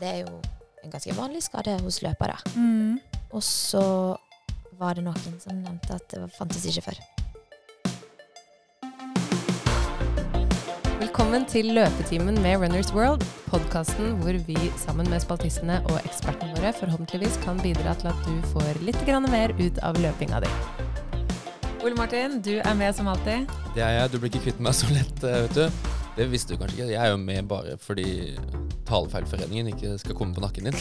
Det er jo en ganske vanlig skade hos løpere. Mm. Og så var det noen som nevnte at det fantes ikke før. Velkommen til Løpetimen med Runners World, podkasten hvor vi sammen med spaltistene og ekspertene våre forhåpentligvis kan bidra til at du får litt mer ut av løpinga di. Ole Martin, du er med som alltid. Det er jeg. Du blir ikke kvitt meg så lett, eh, vet du. Det visste du kanskje ikke. Jeg er jo med bare fordi Talefeilforeningen ikke skal komme på nakken din.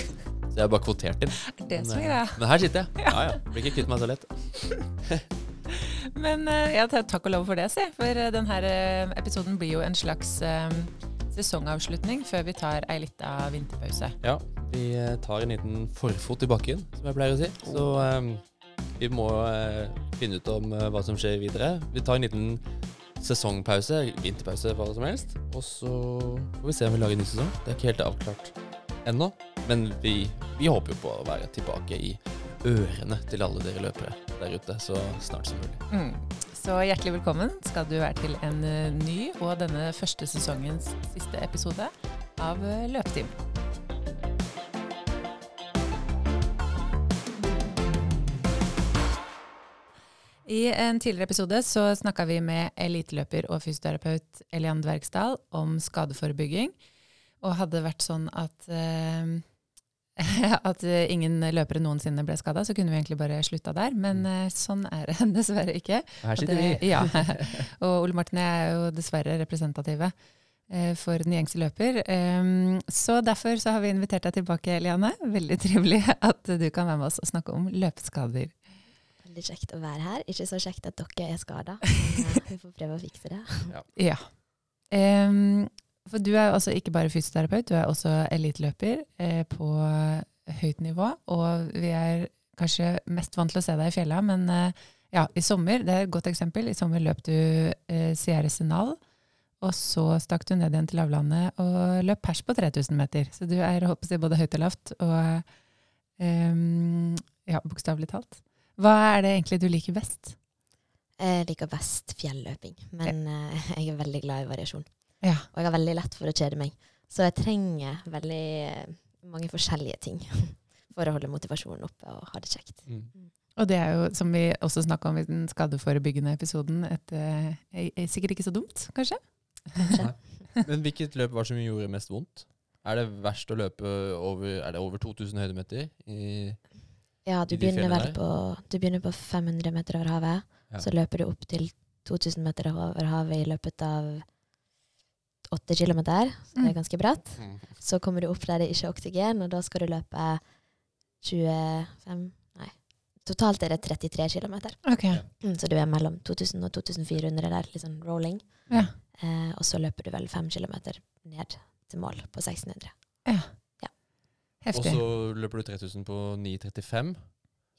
Så jeg er bare kvotert inn. Det som er Men, greia. eh, Men her sitter jeg. Ja, ja. Blir ikke kvitt meg så lett. Men eh, ja, takk og lov for det, si. For eh, denne eh, episoden blir jo en slags eh, sesongavslutning før vi tar ei lita vinterpause. Ja, vi eh, tar en liten forfot i bakken, som jeg pleier å si. Så um, vi må uh, finne ut om uh, hva som skjer videre. Vi tar en liten sesongpause, vinterpause, hva som helst. Og så får vi se om vi lager en ny sesong. Det er ikke helt avklart ennå. Men vi, vi håper jo på å være tilbake i ørene til alle dere løpere der ute så snart som mulig. Mm. Så hjertelig velkommen skal du være til en eh, ny og denne første sesongens siste episode av eh, I en tidligere episode så snakka vi med eliteløper og fysioterapeut Elian Dvergsdal om skadeforebygging, og hadde vært sånn at eh, at ingen løpere noensinne ble skada, så kunne vi egentlig bare slutta der. Men eh, sånn er det dessverre ikke. Her sitter det, vi. Ja. Og Ole Martin er jo dessverre representative eh, for den gjengse løper. Um, så derfor så har vi invitert deg tilbake, Eliane. Veldig trivelig at du kan være med oss og snakke om løpeskader. Veldig kjekt å være her. Ikke så kjekt at dere er skada. Vi får prøve å fikse det. Ja. Um, for du er jo også ikke bare fysioterapeut, du er også eliteløper eh, på høyt nivå. Og vi er kanskje mest vant til å se deg i fjella, men eh, ja, i sommer, det er et godt eksempel, i sommer løp du eh, Sierra Senal, og så stakk du ned igjen til lavlandet og løp pers på 3000 meter. Så du er håper jeg, både høyt og lavt, og um, ja, bokstavelig talt. Hva er det egentlig du liker best? Jeg liker best fjelløping, men eh, jeg er veldig glad i variasjon. Ja. Og jeg har veldig lett for å kjede meg. Så jeg trenger veldig eh, mange forskjellige ting for å holde motivasjonen oppe og ha det kjekt. Mm. Og det er jo, som vi også snakka om i den skadeforebyggende episoden, et, eh, er- er sikkert ikke så dumt, kanskje? Kanskje. Men hvilket løp var det som gjorde mest vondt? Er det verst å løpe over, er det over 2000 høydemeter? I, Ja, du begynner vel på, du begynner på 500 meter over havet. Ja. Så løper du opp til 2000 meter over havet i løpet av 8 kilometer. Så det Mm. er ganske bratt. Så kommer du opp der det ikke er oksygen, og da skal du løpe 25 Nei. Totalt er det 33 km. Okay. Mm, så du er mellom 2000 og 2400 der, litt sånn rolling. Ja. Eh, og så løper du vel 5 km ned til mål på 1600. ja. Ja. Og så løper du 3000 på 9.35.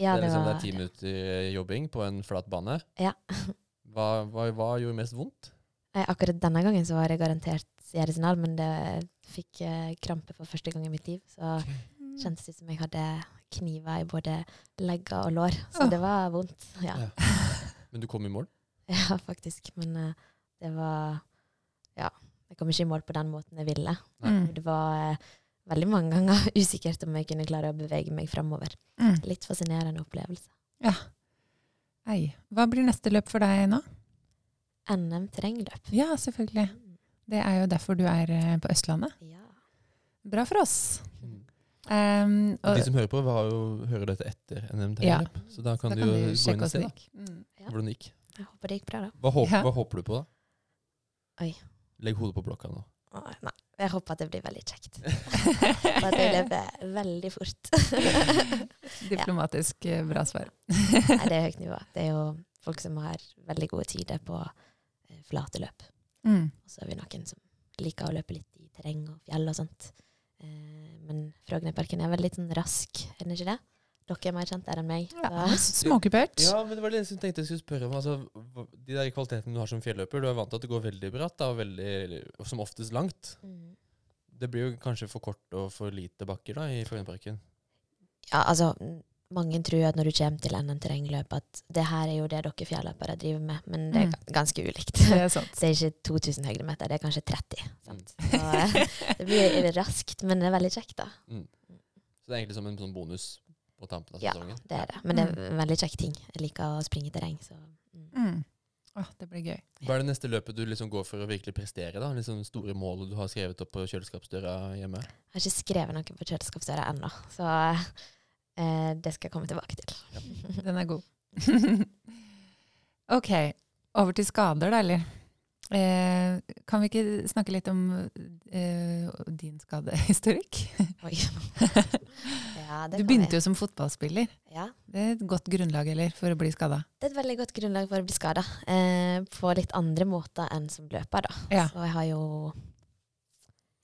Ja, det, er liksom, det er ti minutter jobbing på en flat bane. Ja. Hva, hva, hva gjorde mest vondt? Eh, Akkurat denne gangen så var det garantert Sierra men det fikk eh, krampe for første gang i mitt liv. Så kjentes det som jeg hadde kniver i både legger og lår. Så det var vondt. Ja, Ja. Men du kom i mål? ja faktisk. Men eh, det var Ja. Jeg kom ikke i mål på den måten jeg ville. Nei. Det var veldig mange ganger usikkert om jeg kunne klare å bevege meg framover. Mm. Litt fascinerende opplevelse. Ja. Ei. Hva blir neste løp for deg nå? NM terrengløp. Ja, selvfølgelig. Det er jo derfor du er eh, på Østlandet. Ja. Bra for oss. Mm. Um, Og de som hører på, har jo, hører dette etter NM Ja. terrengløp. Så da kan da du jo kan gå inn og se da. Mm. Ja. hvordan det gikk. Jeg håper det gikk bra, da. Hva, håper, Ja. hva håper du på, da? Oi. Legg hodet på blokka nå. Å, Nei, jeg håper at det blir veldig kjekt. Og at jeg løper veldig fort. Diplomatisk ja. bra svar. Nei, det er høyt nivå. Det er jo folk som har veldig gode tider på eh, flate løp. Mm. Og så er vi noen som liker å løpe litt i terreng og fjell og sånt. Eh, men Frognerparken er veldig sånn rask, er den ikke det? Dere er mer kjent der enn meg. Ja. Småkupert. Ja, men det var det jeg tenkte jeg skulle spørre om. Altså, de der kvalitetene du har som fjelløper, du er vant til at det går veldig bratt, da, og, veldig, som oftest langt. Mm. Det blir jo kanskje for kort og for lite bakker da, i Frognerparken. Ja, altså mange tror at når du kommer til NM terrengløp, at det her er jo det dere fjelløpere driver med, men det er Mm. ganske ulikt. Det er sant. Det er ikke 2000 høydemeter, det er kanskje 30. Sant? Så, eh, det blir raskt, men det er veldig kjekt, da. Så det er egentlig som en sånn bonus på tampen av Ja, det er det. Men det er en veldig kjekk ting. Jeg liker å springe i terreng, så mm. Mm. Åh, det blir gøy. Hva er det neste løpet du liksom går for å virkelig prestere? da? Liksom store målet du har skrevet opp på kjøleskapsdøra hjemme? Jeg har ikke skrevet noe på kjøleskapsdøra ennå, så eh, det skal jeg komme tilbake til. Den er god. ok, over til skader, da, eller? Eh, kan vi ikke snakke litt om eh, din skadehistorikk? Oi. Ja, det Du begynte vi. jo som fotballspiller. Ja, Det er et godt grunnlag eller, for å bli skada. det er et veldig godt grunnlag for å bli skada. Eh, på litt andre måter enn som løper, da. Ja. Så jeg har jo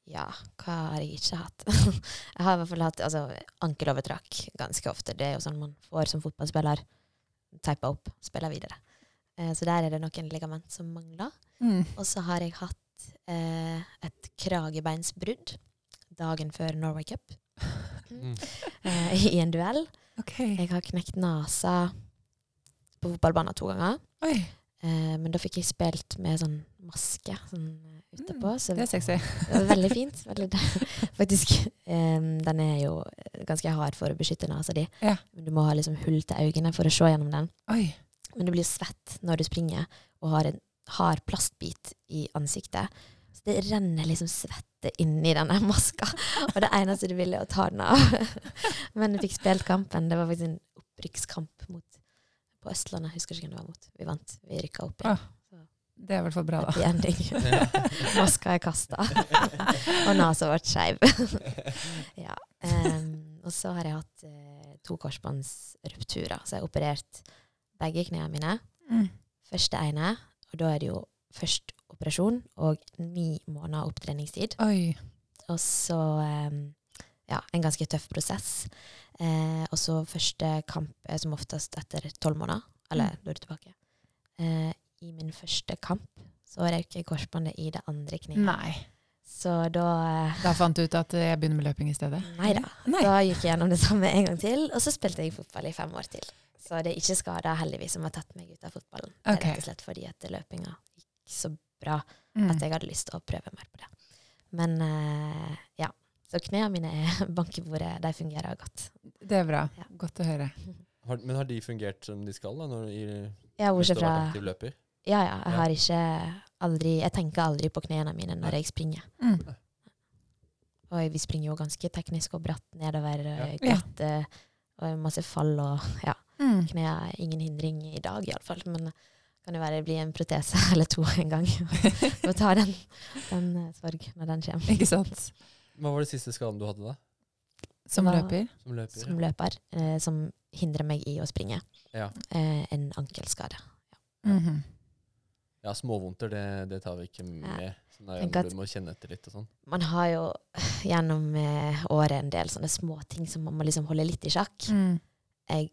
Ja, hva har jeg ikke hatt? jeg har i hvert fall hatt altså, ankelovertrakk ganske ofte. Det er jo sånn man får som fotballspiller. Teipa opp, spiller videre. Eh, så der er det noen ligament som mangler. Mm. Og så har jeg hatt eh, et kragebeinsbrudd dagen før Norway Cup. Mm. Eh, I en duell. Okay. Jeg har knekt nesa på fotballbanen to ganger. Oi, Eh, men da fikk jeg spilt med sånn maske sånn, eh, Mm, Så det er sexy. det var veldig fint. Veldig, faktisk. eh, den er jo ganske hard for å beskytte nesa di. Ja. Du må ha liksom hull til øynene for å se gjennom den. Oi. Men du blir svett når du springer og har en hard plastbit i ansiktet. Så det renner liksom svette inni denne maska. Og det eneste du ville, er å ta den av. Men jeg fikk spilt kampen. Det var faktisk en opprykkskamp mot, på Østlandet. Jeg husker ikke hvem det var mot. Vi vant. Vi rykka opp igjen. Det er i hvert fall bra, da. Maska er kasta. og nesa ble skeiv. ja. Um, og så har jeg hatt uh, to korsbåndsrupturer. Så jeg har operert begge knærne mine. Mm. Første ene, og da er det jo først operasjon og ni måneder opptreningstid. Oi. Og så ja, en ganske tøff prosess. Eh, og så første kamp er som oftest etter tolv måneder. Eller Mm. da er du tilbake. Eh, I min første kamp så røyk jeg korsbåndet i det andre kneet. Nei. Så da eh, Da fant du ut at eh, jeg begynner med løping i stedet? Nei da. Da gikk jeg gjennom det samme en gang til, og så spilte jeg fotball i fem år til. Så det er ikke skada, heldigvis, som har tatt meg ut av fotballen. Det er rett og slett fordi at løpinga gikk så bra Mm. at jeg hadde lyst til å prøve mer på det. Men uh, ja. Så knærne mine er bank i bordet. De fungerer godt. Det er bra. Ja. Godt å høre. Har, men har de fungert som de skal, da? Når, i, Ja, bortsett fra løper? Ja, ja. Jeg Ja. har ikke aldri Jeg tenker aldri på knærne mine når jeg springer. Mm. Og vi springer jo ganske teknisk og bratt nedover. Ja. eh, Glatt, eh, og masse fall og ja. Mm. Knærne er ingen hindring i dag, iallfall. Men det kan jo være det blir en protese eller to en gang. Må ta den, den eh, sorg når den kommer. Ikke sant? Hva var det siste skaden du hadde da? Som Hva- løper? Som løper? Som løper, eh, som hindrer meg i å springe. Ja. Eh, en ankelskade. Mhm. ja, småvondter, det, det tar vi ikke med. Sånn der, du må kjenne etter litt og sånn. Man har jo gjennom eh, året en del sånne småting som man må liksom holde litt i sjakk. Mm. Jeg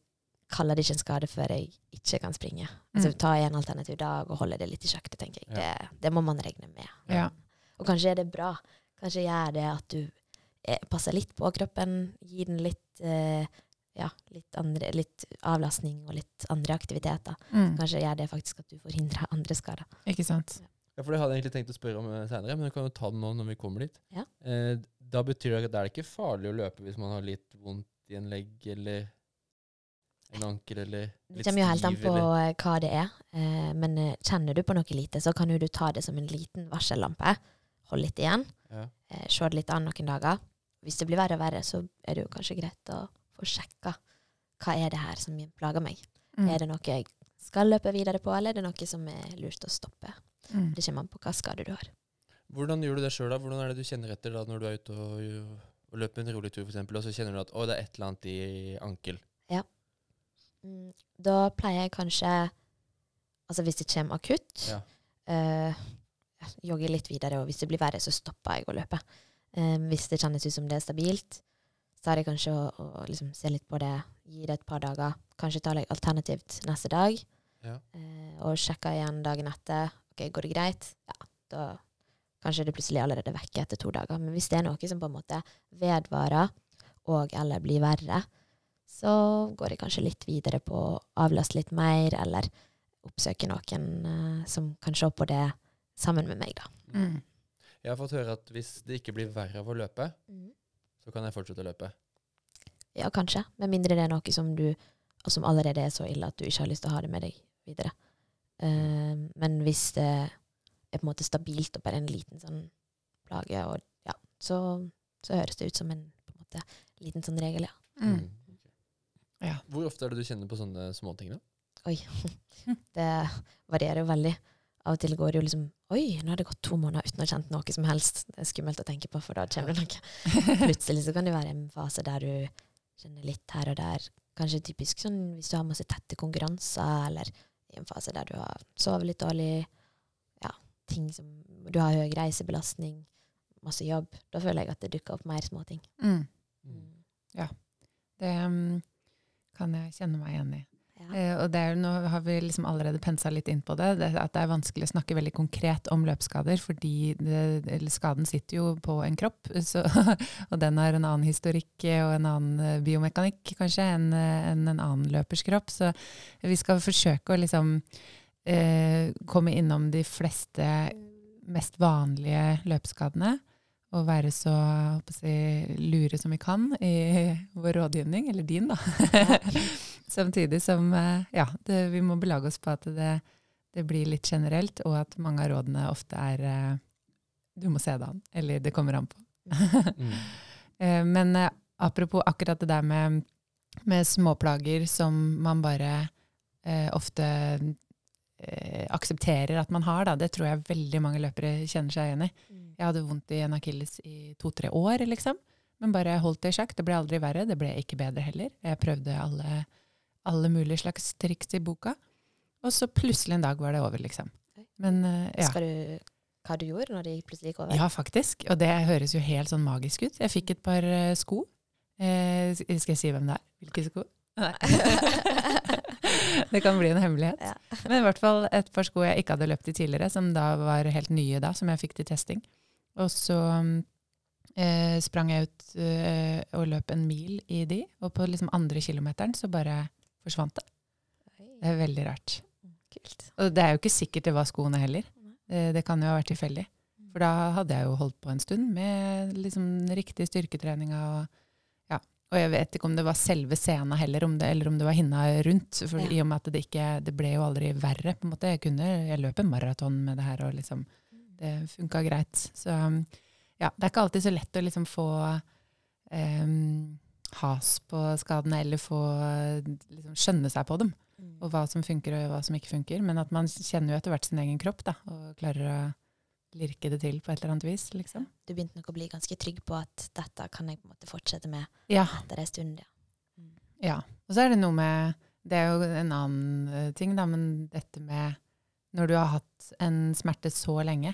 kaller det ikke en skade før jeg ikke kan springe. Altså Mm. Ta en alternativ dag og holde det litt i sjakk. Det tenker jeg. Det, det må man regne med. Ja. Og kanskje er det bra. Kanskje gjør det at du eh, passer litt på kroppen, gir den litt, eh, ja, litt, andre, litt avlastning og litt andre aktiviteter. Mm. Kanskje gjør det faktisk at du forhindrer andre skader. Ikke sant? Ja, for Det hadde jeg egentlig tenkt å spørre om eh, senere, men du kan jo ta det nå når vi kommer dit. Ja. Eh, da betyr det at det er ikke farlig å løpe hvis man har litt vondt i en legg eller en ankel eller Det kommer jo helt an på eller- eh, hva det er. Eh, men eh, kjenner du på noe lite, så kan jo du ta det som en liten varsellampe. Hold litt igjen. Ja. Eh, se det litt an noen dager. Hvis det blir verre og verre, så er det jo kanskje greit å få sjekka hva er det her som plager meg. Mm. Er det noe jeg skal løpe videre på, eller er det noe som er lurt å stoppe? Mm. Det kommer an på hva skade du har. Hvordan gjør du det sjøl, da? Hvordan er det du kjenner etter da når du er ute og, og løper en rolig tur, f.eks., og så kjenner du at å, det er et eller annet i ankel? Mm, Da pleier jeg kanskje Altså hvis det kommer akutt, Ja. eh, jogge litt videre, og hvis det blir verre, så stopper jeg å løpe. Eh, hvis det kjennes ut som det er stabilt, så er det kanskje å, å liksom se litt på det, gi det et par dager. Kanskje ta jeg alternativt neste dag, Ja. eh, og sjekke igjen dagen etter. Ok, går det greit? Ja, da kanskje er det plutselig allerede vekke etter to dager. Men hvis det er noe som på en måte vedvarer og eller blir verre, så går jeg kanskje litt videre på å avlaste litt mer, eller oppsøke noen uh, som kan se på det sammen med meg, da. Mm. Jeg har fått høre at hvis det ikke blir verre av å løpe, så kan jeg fortsette å løpe. Ja, kanskje. Med mindre det er noe som du og som allerede er så ille at du ikke har lyst til å ha det med deg videre. Uh, men hvis det er på en måte stabilt og bare en liten sånn plage, og, ja, så, så høres det ut som en, på en måte, liten sånn regel, ja. Mm. Ja. Hvor ofte er det du kjenner på sånne småting, da? Oi. Det varierer jo veldig. Av og til går det jo liksom Oi, nå har det gått to måneder uten å ha kjent noe som helst. Det er skummelt å tenke på, for da kommer det noe. Plutselig så kan det være en fase der du kjenner litt her og der. Kanskje typisk sånn hvis du har masse tette konkurranser, eller i en fase der du har sovet litt dårlig. Ja, ting som Du har høy reisebelastning, masse jobb. Da føler jeg at det dukker opp mer småting. Mm. Mm. Det mm, kan jeg kjenne meg igjen i. Ja. Eh, og er, nå har vi liksom allerede pensa litt inn på det, det, at det er vanskelig å snakke veldig konkret om løpsskader, fordi det, eller skaden sitter jo på en kropp, så, og den har en annen historikk eh, og en annen eh, biomekanikk kanskje enn en, en annen løpers kropp. Så vi skal forsøke å liksom eh, komme innom de fleste mest vanlige løpsskadene. Og være så håper jeg, si, lure som vi kan i vår rådgivning, eller din, da. Samtidig som eh, ja, det, vi må belage oss på at det, det blir litt generelt, og at mange av rådene ofte er eh, du må se det an, eller det kommer an på. Mm. Eh, Men apropos akkurat det der med, med småplager som man bare eh, ofte eh, aksepterer at man har, da, det tror jeg veldig mange løpere kjenner seg igjen i. Mm. Jeg hadde vondt i en akilles i to-tre år, liksom. Men bare holdt det i sjakk. Det ble aldri verre. Det ble ikke bedre heller. Jeg prøvde alle, alle mulige slags triks i boka. Og så plutselig en dag var det over, liksom. Men eh, ja. Skal du hva du gjorde når det plutselig gikk over? Ja, faktisk. Og det høres jo helt sånn magisk ut. Jeg fikk et par eh, sko. Eh, skal jeg si hvem det er? Hvilke sko? Nei. det kan bli en hemmelighet. Ja. Men i hvert fall et par sko jeg ikke hadde løpt i tidligere, som da var helt nye da, som jeg fikk til testing. Og så eh, sprang jeg ut eh, og løp en mil i de, og på liksom andre kilometeren så bare forsvant det. Det er veldig rart. kult. Og det er jo ikke sikkert det var skoene heller. Eh, Det kan jo ha vært tilfeldig. For da hadde jeg jo holdt på en stund med liksom riktig styrketreninga. Og, ja. og jeg vet ikke om det var selve scenen heller, om det, eller om det var hinna rundt. For Ja. I og med at det ikke Det ble jo aldri verre. på en måte. Jeg, kunne, jeg løp en maraton med det her, og liksom, det funka greit. Så ja, det er ikke alltid så lett å liksom få um, has på skadene, eller få liksom, skjønne seg på dem Mm. og hva som funker og hva som ikke funker. Men at man kjenner jo etter hvert sin egen kropp, da, og klarer å lirke det til på et eller annet vis, liksom. Du begynte nok å bli ganske trygg på at dette kan jeg på en måte fortsette med Ja. etter en stund. Ja. Mm. ja. Og så er det noe med Det er jo en annen eh, ting, da, men dette med Når du har hatt en smerte så lenge,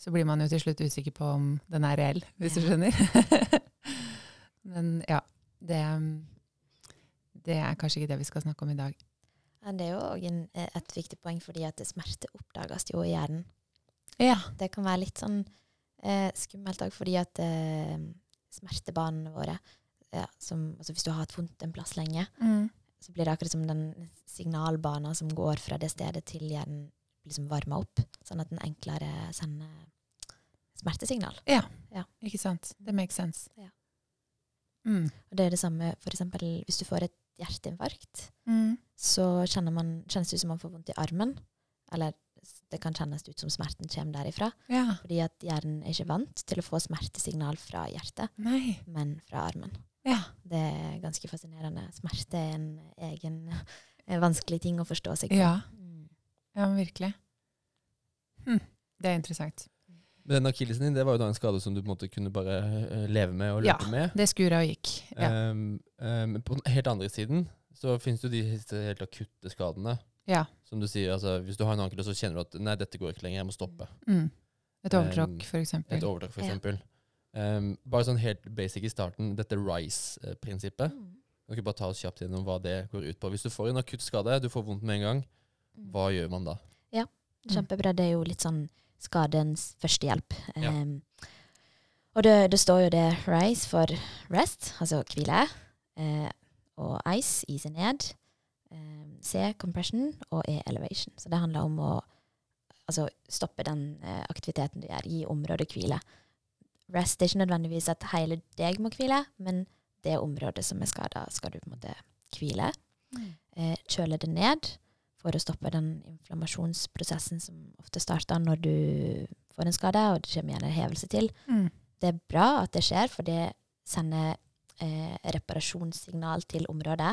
så blir man jo til slutt usikker på om den er reell, hvis du skjønner. men ja. Det, det er kanskje ikke det vi skal snakke om i dag. Ja, det er jo òg eh, et viktig poeng, fordi at smerte oppdages jo i hjernen. Ja. Det kan være litt sånn eh, skummelt òg, fordi at eh, smertebanene våre ja, som, altså Hvis du har hatt vondt en plass lenge, Mm. så blir det akkurat som den signalbanen som går fra det stedet til hjernen, liksom varma opp, sånn at den enklere sender smertesignal. Ja, Ikke sant? Det makes sense. Ja. Mm. Og det er det samme eksempel hvis du får et hjerteinfarkt. Mm. så man, kjennes det ut som man får vondt i armen. Eller det kan kjennes ut som smerten kommer derifra. Ja. Fordi at hjernen er ikke vant til å få smertesignal fra hjertet, Nei. men fra armen. Ja. Det er ganske fascinerende. Smerte er en egen en vanskelig ting å forstå seg på. Ja. Ja, men virkelig. Hm. Det er interessant. Men den akillesen din det var jo da en skade som du på en måte kunne bare eh, leve med og Ja. løpe med. Det skura og gikk. Ja. Um, um, på den helt andre siden så finnes det jo de helt akutte skadene. ja. Som du sier, altså Hvis du har en ankel, så kjenner du at nei, dette går ikke lenger, jeg må stoppe. Mm. Et overtråkk, Um, for eksempel. Et overtråkk, for Ja. eksempel. Um, bare sånn helt basic i starten, dette RISE-prinsippet. Mm. Kan ikke bare ta oss kjapt gjennom hva det går ut på. Hvis du får en akutt skade, du får vondt med en gang, Mm. Hva gjør man da? Ja, Kjempebra. Det er jo litt sånn skadens førstehjelp. Ja. Um, og det, det står jo det RISE for rest, altså hvile. Eh, og ice, ise ned. Eh, C compression og E elevation. Så det handler om å altså, stoppe den eh, aktiviteten du gjør, gi området hvile. Rest er ikke nødvendigvis at hele deg må hvile, men det området som er skada, skal du på en måte hvile. Eh, kjøle det ned for å stoppe den inflammasjonsprosessen som ofte starter når du får en skade, og det kommer gjerne en hevelse til. Mm. Det er bra at det skjer, for det sender eh, reparasjonssignal til området.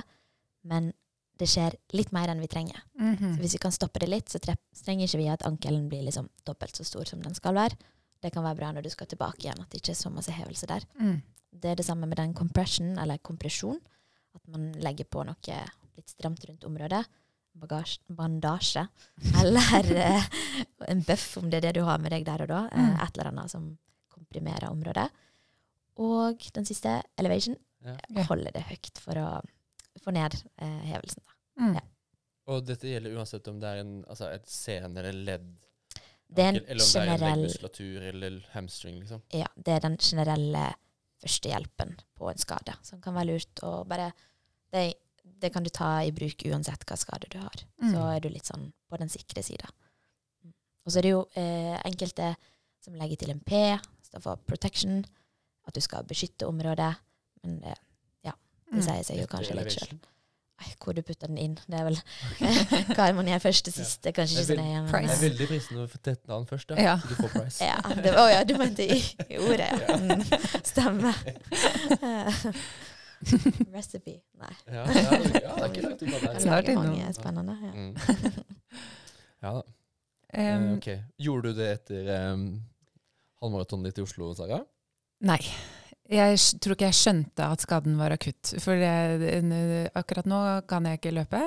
Men det skjer litt mer enn vi trenger. Mhm. Så hvis vi kan stoppe det litt, så tre- trenger ikke vi at ankelen blir liksom dobbelt så stor som den skal være. Det kan være bra når du skal tilbake igjen, at det ikke er så masse hevelse der. Mm. Det er det samme med den compression, eller kompresjon. At man legger på noe litt stramt rundt området. Bagasje, bandasje. Eller eh, en bøff, om det er det du har med deg der og da. Eh, Mm. et eller annet som komprimerer området. Og den siste, elevation, Ja. Holder det høyt for å få ned eh, hevelsen. Mm. Ja. Og dette gjelder uansett om det er en, altså et sene eller ledd, Det er en eller om det er en generell leggmuskulatur eller hamstring, liksom. Ja, det er den generelle førstehjelpen på en skade, som kan være lurt å bare det, det kan du ta i bruk uansett hva skade du har. Mm. Så er du litt sånn på den sikre sida. Mm. Og så er det jo eh, enkelte som legger til en P, står for protection, at du skal beskytte området. Men det, det Mm. sier seg jo kanskje litt sjøl. Hvor du putter den inn, det er vel hva man gjør først og siste. Kanskje ikke sånn så nøye. Det er eh, veldig fristende å få den navn først, da. Ja. Så du får price. Ja, det var, å ja, du mente i, i ordet, ja. Mm, stemmer. Recipe. Nei. Ja, ja, ja, det er ikke langt unna der. Snart innom. mange spennende. Ja. Mm. Ja da. Um, ok. Gjorde du det etter um, halvmaratonen ditt i Oslo, Sara? Nei. Jeg tror ikke jeg skjønte at skaden var akutt. For jeg, akkurat nå kan jeg ikke løpe.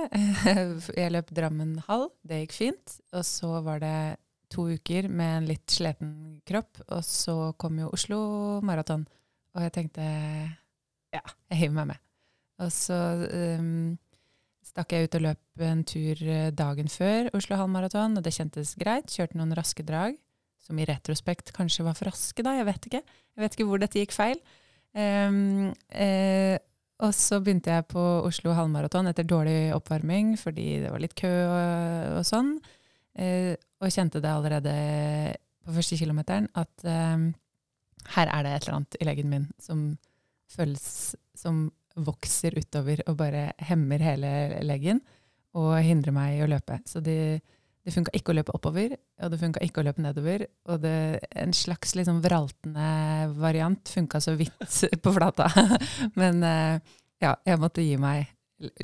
Jeg løp Drammen halv, det gikk fint. Og så var det to uker med en litt sliten kropp, og så kom jo Oslo maraton. Og jeg tenkte ja, jeg hiver meg med. Og så um, stakk jeg ut og løp en tur eh, dagen før Oslo halvmaraton, og det kjentes greit. Kjørte noen raske drag som i retrospekt kanskje var for raske, da. Jeg vet ikke. Jeg vet ikke hvor dette gikk feil. Um, uh, og så begynte jeg på Oslo halvmaraton etter dårlig oppvarming fordi det var litt kø og, og sånn. Uh, og kjente det allerede på første kilometeren at ehm, her er det et eller annet i leggen min som føles som vokser utover og bare hemmer hele leggen og hindrer meg i å løpe. Så det, det funka ikke å løpe oppover, og det funka ikke å løpe nedover. Og det, en slags liksom vraltende variant funka så vidt på flata. Men eh, ja, jeg måtte gi meg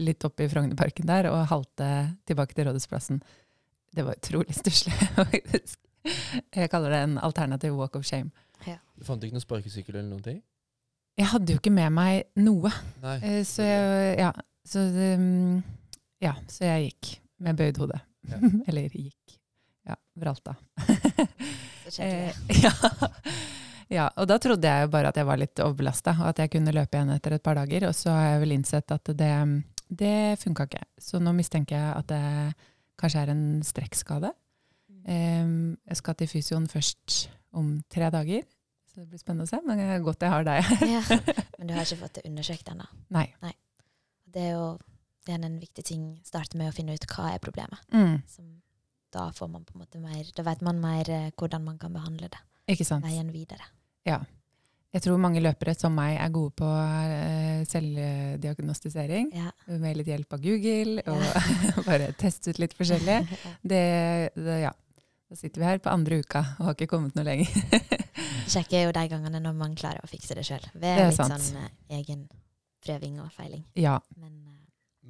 litt opp i Frognerparken der og halte tilbake til Rådhusplassen. Det var utrolig stusslig, faktisk. Jeg kaller det en alternativ walk of shame. Du fant ikke noen sparkesykkel eller noen ting? Jeg hadde jo ikke med meg noe, Nei. eh, så jeg, ja, så, det, mm, ja, så jeg gikk med bøyd hode. Ja. Eller gikk. Ja, vralta. Eh, ja. ja, og da trodde jeg jo bare at jeg var litt overbelasta, og at jeg kunne løpe igjen etter et par dager. Og så har jeg vel innsett at det, det funka ikke. Så nå mistenker jeg at det kanskje er en strekkskade. Em, jeg skal til fysioen først om tre dager, så det blir spennende å se. Men det er godt jeg har deg her. Ja. Men du har ikke fått det undersøkt ennå. Nei. Det er jo det er en viktig ting. Starte med å finne ut hva er problemet. Mm, Som, da får man på en måte mer Da vet man mer eh, hvordan man kan behandle det. ikke sant. Veien videre. Ja. Jeg tror mange løpere som meg er gode på uh, selvdiagnostisering. Ja. Med litt hjelp av Google, og Ja. bare teste ut litt forskjellig. Det, det, ja. Da sitter vi her på andre uka og har ikke kommet noe lenger. Sjekke er jo de gangene når man klarer å fikse det sjøl. Ved Det er litt sant. sånn eh, egen prøving og feiling. Ja. Men eh,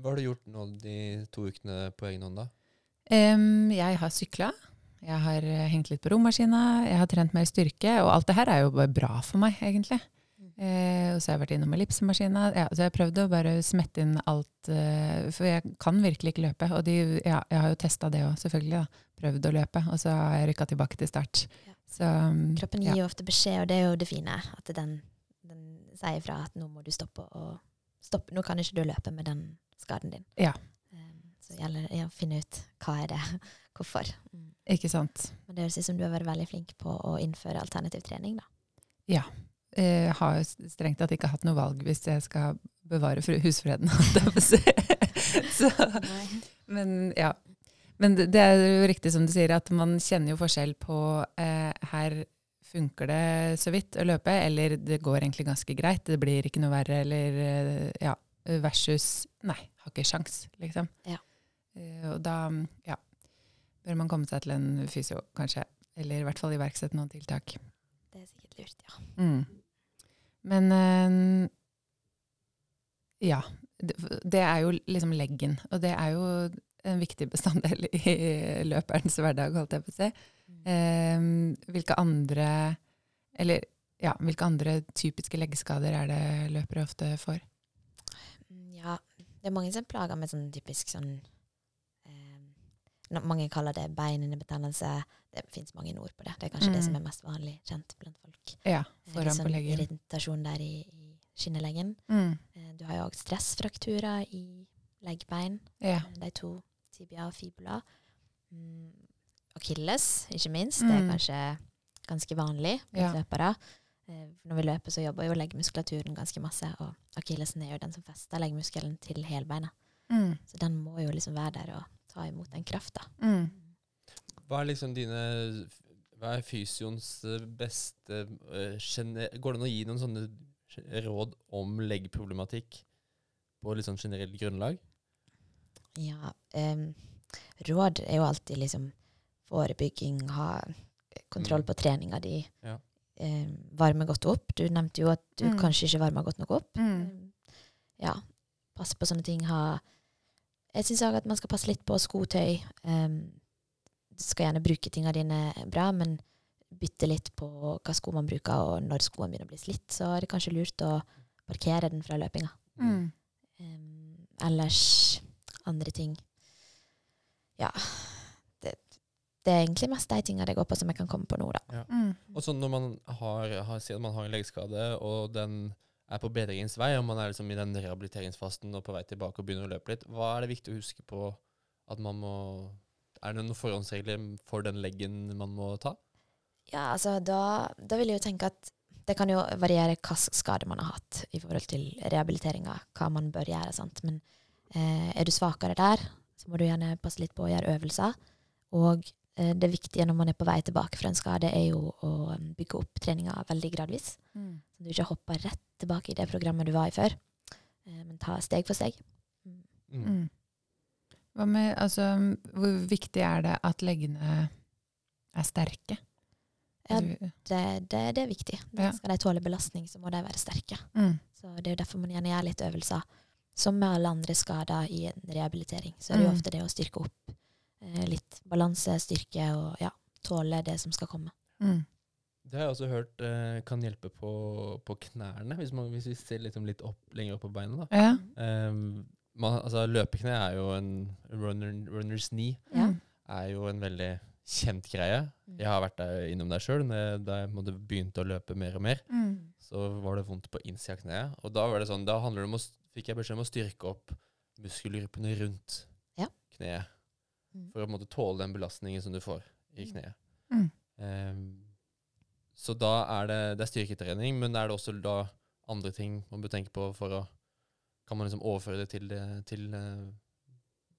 Hva har du gjort nå de to ukene på egen hånd, da? Um, jeg har sykla. Jeg har eh, hengt litt på romaskina. Jeg har trent mer styrke. Og alt det her er jo bare bra for meg, egentlig. Eh, og så har jeg vært innom ellipsemaskina. Ja, så jeg prøvde å bare smette inn alt. Eh, for jeg kan virkelig ikke løpe. Og de, ja, jeg har jo testa det òg, selvfølgelig. da. Prøvd å løpe. Og så har jeg rykka tilbake til start. Ja. Så mm, kroppen ja. gir jo ofte beskjed, og det er jo det fine. At den, den sier fra at nå må du stoppe og stoppe. Nå kan ikke du løpe med den skaden din. Ja. Um, så gjelder det å finne ut hva er det, hvorfor. Mm. Ikke sant. Men det høres ut som du har vært veldig flink på å innføre alternativ trening, da. Eh, har jo strengt tatt ikke hatt noe valg hvis jeg skal bevare husfreden. Så, men ja. Men det, det er jo riktig som du sier, at man kjenner jo forskjell på eh, her funker det så vidt å løpe, eller det går egentlig ganske greit, det blir ikke noe verre, eller eh, ja, versus nei, har ikke sjans, liksom. Ja. Eh, og da, ja, bør man komme seg til en fysio, kanskje, eller i hvert fall iverksette noen tiltak. Det er sikkert lurt, ja. Mm. Men eh, ja, det, er jo liksom leggen, og det er jo en viktig bestanddel i løperens hverdag, holdt jeg på å si. Eh, hvilke andre eller ja, hvilke andre typiske leggskader er det løpere ofte får? Mm, Ja, det er mange som plager med sånn typisk sånn Mange kaller det beinhinnebetennelse. Det fins mange ord på det. Det er kanskje det Mm. som er mest vanlig kjent blant folk. Ja, Eh, foran litt på sånn leggen. Irritasjon der i, i skinneleggen. Mm. Eh, du har jo òg stressfrakturer i leggbein. Ja. Eh, De to tibia og fibula. Mm. Akilles, ikke minst. Det er Mm. kanskje ganske vanlig blant Ja. løpere. Når vi løper, så jobber jo leggmuskulaturen ganske masse, og akillesen er jo den som fester leggmuskelen til helbeinet. Mm. Så den må jo liksom være der og ta imot den krafta. Mm. Hva er liksom dine Hva er fysioens eh, beste eh, Går det an å gi noen sånne råd om leggproblematikk på litt sånn generelt grunnlag? Ja, Um, råd er jo alltid liksom forebygging, ha kontroll Mm. på treninga di. Ja. um, varme godt opp. Du nevnte jo at du Mm. kanskje ikke varma godt nok opp. Mm. Ja, passe på sånne ting. Ha Jeg syns òg at man skal passe litt på skotøy. Um, du skal gjerne bruke tinga dine bra, men bytte litt på hva sko man bruker, og når skoene begynner å bli slitt, så er det kanskje lurt å parkere den fra løpinga. Mm. Um, ellers andre ting Ja. Det, det er egentlig mest de tinga det går på som jeg kan komme på nå, da. Mm. Og så når man har, har, man har en leggskade, og den er på bedringens vei, og man er liksom i den rehabiliteringsfasten og på vei tilbake og begynner å løpe litt, hva er det viktig å huske på at man må Er det noen forhåndsregler for den leggen man må ta? Ja, altså da, da vil jeg jo tenke at det kan jo variere hva skade man har hatt i forhold til rehabiliteringa, hva man bør gjøre. sant? Men eh, er du svakere der, så må du gjerne passe litt på å gjøre øvelser. Og det viktige når man er på vei tilbake fra en skade, er jo å um, bygge opp treninga veldig gradvis. Mm. Så du ikke hopper rett tilbake i det programmet du var i før, eh, men ta steg for steg. Mm. Mm. Mm. Hva med, altså, hvor viktig er det at leggene er sterke? Ja, det, det, det er viktig. Ja. Skal de tåle belastning, så må de være sterke. Mm. Så det er jo derfor man gjerne gjør litt øvelser. Som med alle andre skader i en rehabilitering, så er det jo Mm. ofte det å styrke opp eh, litt balanse, styrke og ja, tåle det som skal komme. Mm. Det har jeg også hørt eh, kan hjelpe på, på knærne, hvis, man, hvis vi ser litt, litt opp, lenger opp på beina. da. Ja. Um, man, altså, løpekne er jo en runner, runner's knee. Ja. Er jo en veldig kjent greie. Mm. Jeg har vært der innom der sjøl. Da jeg måtte begynte å løpe mer og mer, Mm. så var det vondt på innsida av kneet. Og da var det sånn, da det om å, fikk jeg beskjed om å styrke opp muskelgruppene rundt Ja. kneet. Mm. For å på en måte tåle den belastningen som du får i Mm. kneet. Mm. Um, så da er det, det er styrketrening, men er det også da andre ting man bør tenke på for å Kan man liksom overføre det til, det- til eh,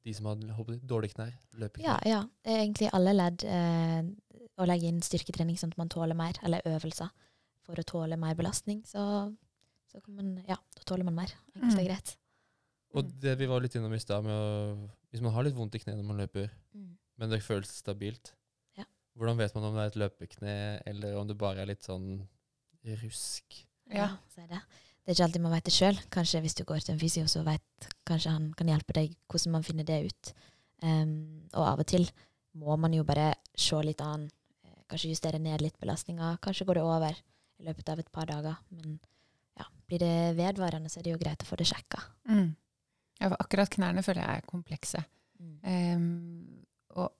de som har håper dårlige knær? Løpeknær? Ja, ja. Er egentlig alle ledd eh, å legge inn styrketrening sånn at man tåler mer, eller øvelser for å tåle mer belastning. Så, så kan man, ja, da tåler man mer. Enkelt og Mm. greit. Og det vi var litt innom i stad, Hvis man har litt vondt i kneet når man løper, Mm. men det føles stabilt, Ja. hvordan vet man om det er et løpekne, eller om det bare er litt sånn rusk? Ja. er det. Det er ikke alltid man vet det sjøl. Kanskje hvis du går til en fysio, så vet kanskje han kan hjelpe deg hvordan man finner det ut. Um, og av og til må man jo bare se litt an. eh, Kanskje justere ned litt belastninga. Kanskje går det over i løpet av et par dager. Men ja, blir det vedvarende, så er det jo greit å få det sjekka. Mm. Ja, for akkurat knærne føler jeg er komplekse. Mm. Um, og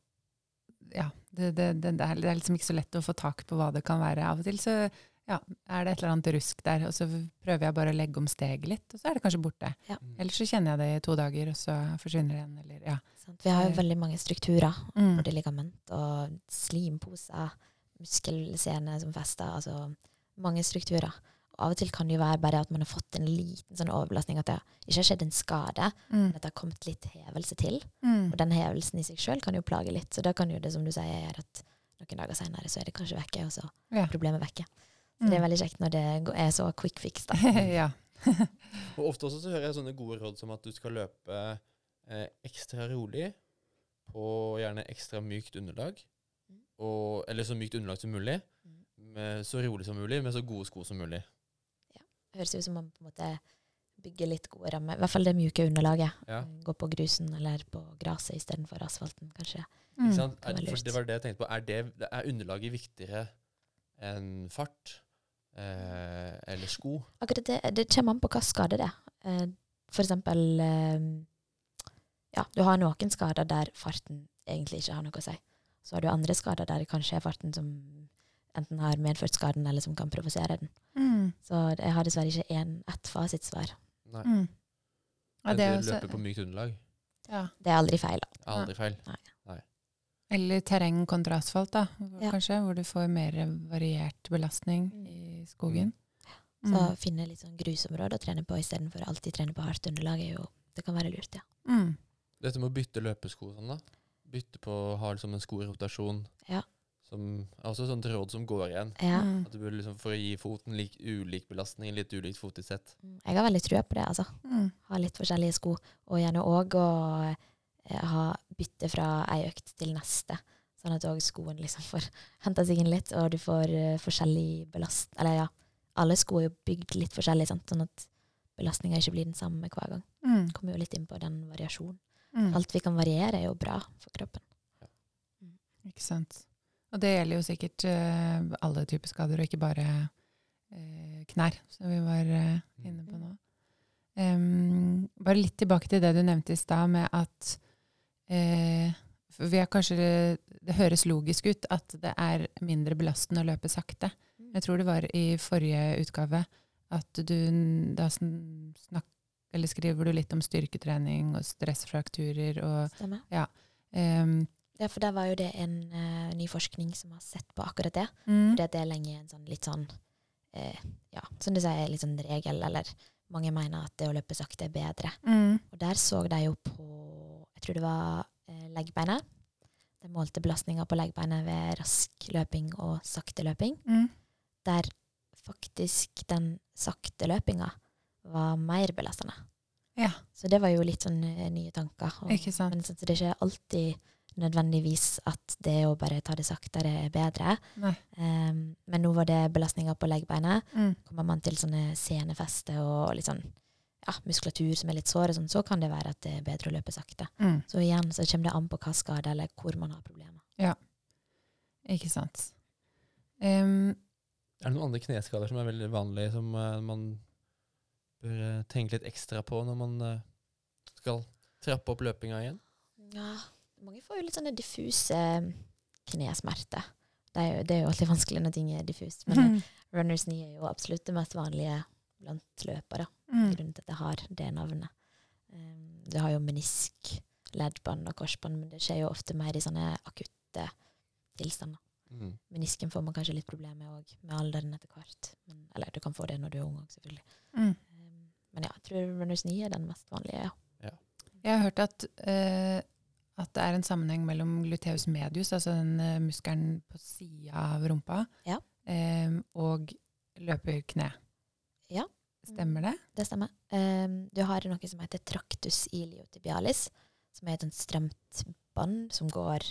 ja, det, det, det, er, det er liksom ikke så lett å få tak på hva det kan være. Av og til så ja, er det et eller annet rusk der, og så prøver jeg bare å legge om steget litt, og så er det kanskje borte. Ja. Ellers så kjenner jeg det i to dager, og så forsvinner det igjen. Eller, ja. Sant? Vi har jo Eh. veldig mange strukturer. Mm. Både ligament og slimposer, muskelsene som fester. Altså mange strukturer. Av og til kan det jo være bare at man har fått en liten sånn overbelastning, at det ikke har skjedd en skade, Mm. men at det har kommet litt hevelse til. Mm. Og den hevelsen i seg sjøl kan jo plage litt. Så da kan jo det, som du sier, gjøre at noen dager seinere så er det kanskje vekke, og så Ja. er problemet vekke. Så det er Mm. veldig kjekt når det er så quick fix, da. ja. Og ofte også så hører jeg sånne gode råd som at du skal løpe eh, ekstra rolig på gjerne ekstra mykt underlag. Mm. Og, eller så mykt underlag som mulig. Mm. Med så rolig som mulig, med så gode sko som mulig. Høres ut som man på en måte bygger litt gode rammer. I hvert fall det mjuke underlaget. Ja. Gå på grusen eller på gresset istedenfor asfalten, kanskje. Mm. Ikke sant? kan Er, for det var det jeg tenkte på. Er, det, er underlaget viktigere enn fart? Eh, eller sko? Akkurat det, det kommer an på hva skade det er. Eh, For eksempel eh, Ja, du har noen skader der farten egentlig ikke har noe å si. Så har du andre skader der kanskje er farten som enten har medført skaden, eller som kan provosere den. Mm. Så jeg har dessverre ikke én ett fasitsvar. Nei. Mm. Ja, det er du også, løper på mykt underlag. ja. Det er aldri feil. da. Aldri feil. Eller terreng kontra asfalt, da, Ja. kanskje, hvor du får mer variert belastning Mm. i skogen. Så Mm. finne litt sånn grusområder å trene på istedenfor alltid trene på hardt underlag. er jo, Det kan være lurt, ja. Mm. Dette med å bytte løpesko sånn, da. Bytte på å ha liksom en skorotasjon. Ja. Som er også sånt råd som går igjen. ja. Mm. At du burde liksom For å gi foten lik, ulik belastning, litt ulikt fotisett. Mm, Jeg har veldig trua på det, altså. Mm. Ha litt forskjellige sko. Og gjerne òg å eh, ha bytte fra ei økt til neste. Sånn at òg skoen liksom får henta seg inn litt, og du får uh, forskjellig belast... Eller ja, alle sko er jo bygd litt forskjellig, sant? sånn at belastninga ikke blir den samme hver gang. Mm. Kommer jo litt inn på den variasjonen. Mm. Alt vi kan variere, er jo bra for kroppen. Ikke sant. Og det gjelder jo sikkert eh, alle typer skader, og ikke bare eh, knær, som vi var eh, inne på nå. Um, bare litt tilbake til det du nevnte i stad, med at eh, vi er kanskje, Det høres logisk ut at det er mindre belastende å løpe sakte. Jeg tror det var i forrige utgave at du da sn- snakk, eller skriver du litt om styrketrening og stressfrakturer og Stemmer. em, Ja, for der var jo det en uh, ny forskning som har sett på akkurat det. mm, Fordi at det er lenge en sånn litt sånn uh, Ja, som du sier, litt sånn regel, eller mange mener at det å løpe sakte er bedre. mm, Og der så de jo på Jeg tror det var eh, leggbeinet. De målte belastninga på leggbeinet ved rask løping og sakte løping. mm. Der faktisk den sakte løpinga var mer belastende. Ja. Så det var jo litt sånn eh, nye tanker. Og, Ikke sant. Men så det er ikke alltid nødvendigvis at det å bare ta det saktere er bedre. Um, men nå var det belastninga på leggbeinet. Mm. Kommer man til sånne senefeste og litt sånn ja, muskulatur som er litt sår, sånn, så kan det være at det er bedre å løpe sakte. Mm. Så igjen så kommer det an på hva skade eller hvor man har problemer. Ikke sant. Um, Er det noen andre kneskader som er veldig vanlige, som uh, man bør eh, tenke litt ekstra på når man uh, skal trappe opp løpinga igjen? Ja, mange får jo litt sånne diffuse knesmerter. Det er, jo, det er jo alltid vanskelig når ting er diffust. Men mm. runners knee er jo absolutt det mest vanlige blant løpere. Mm. Grunnen til at det har det navnet. Um, du har jo menisk, leddbånd og korsbånd, men det skjer jo ofte mer i sånne akutte tilstander. Mm. Menisken får man kanskje litt problemer med òg, med alderen etter hvert. Men, eller du kan få det når du er ung òg, selvfølgelig. Mm. Um, men ja, jeg tror runners knee er den mest vanlige, ja. Jeg har hørt at, eh, at det er en sammenheng mellom gluteus medius, altså den eh, muskelen på sida av rumpa, Ja. eh, og løperkne. Ja. Stemmer det? Det stemmer. Um, du har noe som heter tractus iliotibialis, som er et stramt bånd som går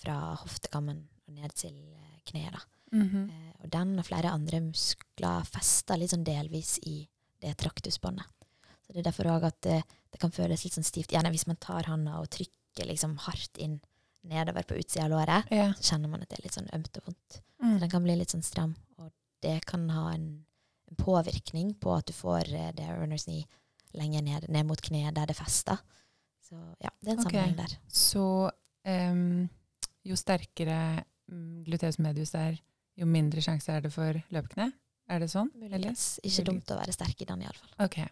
fra hoftekammen og ned til eh, kneet. Mm -hmm. uh, og den og flere andre muskler fester litt sånn delvis i det traktusbåndet. Så det er derfor òg at det, det kan føles litt sånn stivt. Gjerne hvis man tar handa og trykker liksom hardt inn nedover på utsida av låret, Ja. så kjenner man at det er litt sånn ømt og vondt. Så Mm. den kan bli litt sånn stram, og det kan ha en, en påvirkning på at du får eh, det runners knee lenger ned, ned mot kneet der det fester. Så ja, det er en okay. sammenheng der. Så um, jo sterkere mm, gluteus medius er, jo mindre sjanse er det for løpekne? Er det sånn? Muligens ikke dumt å være sterk i den, iallfall. Okay.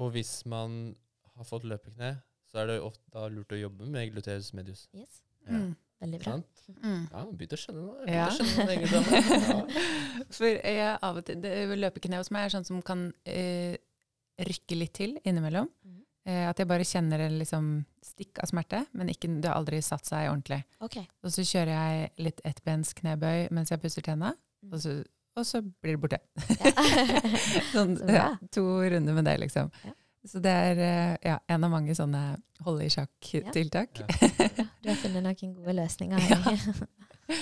Og hvis man har fått løpekne, så er det ofte da lurt å jobbe med gluteus medius. Yes. Ja. Mm. Veldig bra. Sant? Mm. Ja, man begynte å skjønne noe. Ja. Ja. Skjønne noe ja. For jeg av og til, det løpekne hos meg er sånn som kan eh, rykke litt til innimellom. Mm. Eh, at jeg bare kjenner en liksom stikk av smerte, men ikke, det har aldri satt seg ordentlig. OK. Og så kjører jeg litt ettbens knebøy mens jeg pusser tenna, Mm. og så, og så blir det borte. Ja. Sånn, Så ja, to runder med det, liksom. Ja. Så det er eh, ja, en av mange sånne holde i sjakk-tiltak. Ja. Du har funnet noen gode løsninger. Ja.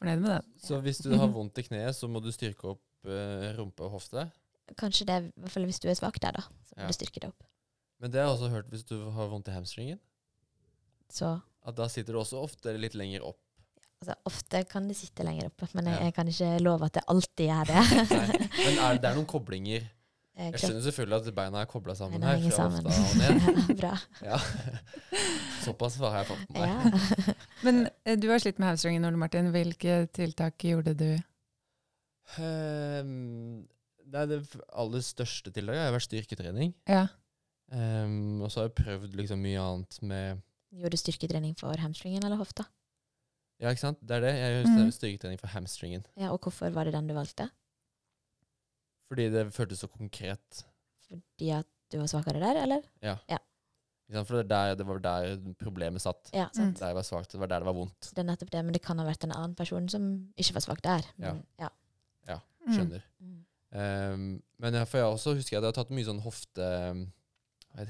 Fornøyd med den. Så hvis du har vondt i kneet, så må du styrke opp uh, rumpe og hofte. Kanskje det, i hvert fall hvis du er svak der, da. Så må Ja. du styrke det opp. Men det har jeg også hørt hvis du har vondt i hamstringen. Så At da sitter du også ofte litt lenger opp. altså, ofte kan det sitte lenger oppe, men jeg, Ja. jeg kan ikke love at det alltid gjør det. Nei. Men er, det er noen koblinger. Eh, Jeg skjønner selvfølgelig at beina er kobla sammen beina her, sammen. hofta og ned. Ja, bra. Ja. Såpass har jeg fått med meg. Ja. Men eh, du har slitt med hamstringen, Ole Martin. Hvilke tiltak gjorde du? Ehm, nei, det aller største tiltaket har vært styrketrening. Ja. Ehm, og så har jeg prøvd liksom mye annet med Gjorde du styrketrening for hamstringen eller hofta? Ja, ikke sant? Det er det. Jeg gjør Mhm. styrketrening for hamstringen. Ja, og hvorfor var det den du valgte? Fordi det føltes så konkret. Fordi at du var svakere der, eller? Ja. ja. For det, er der, det var der problemet satt. Ja, sant. Der jeg var svak, det var der det var vondt. Så det er nettopp det, men det kan ha vært en annen person som ikke var svak der. Men, ja. ja. Skjønner. Mm. Um, men jeg, for jeg også husker jeg at jeg har tatt mye sånn hofte,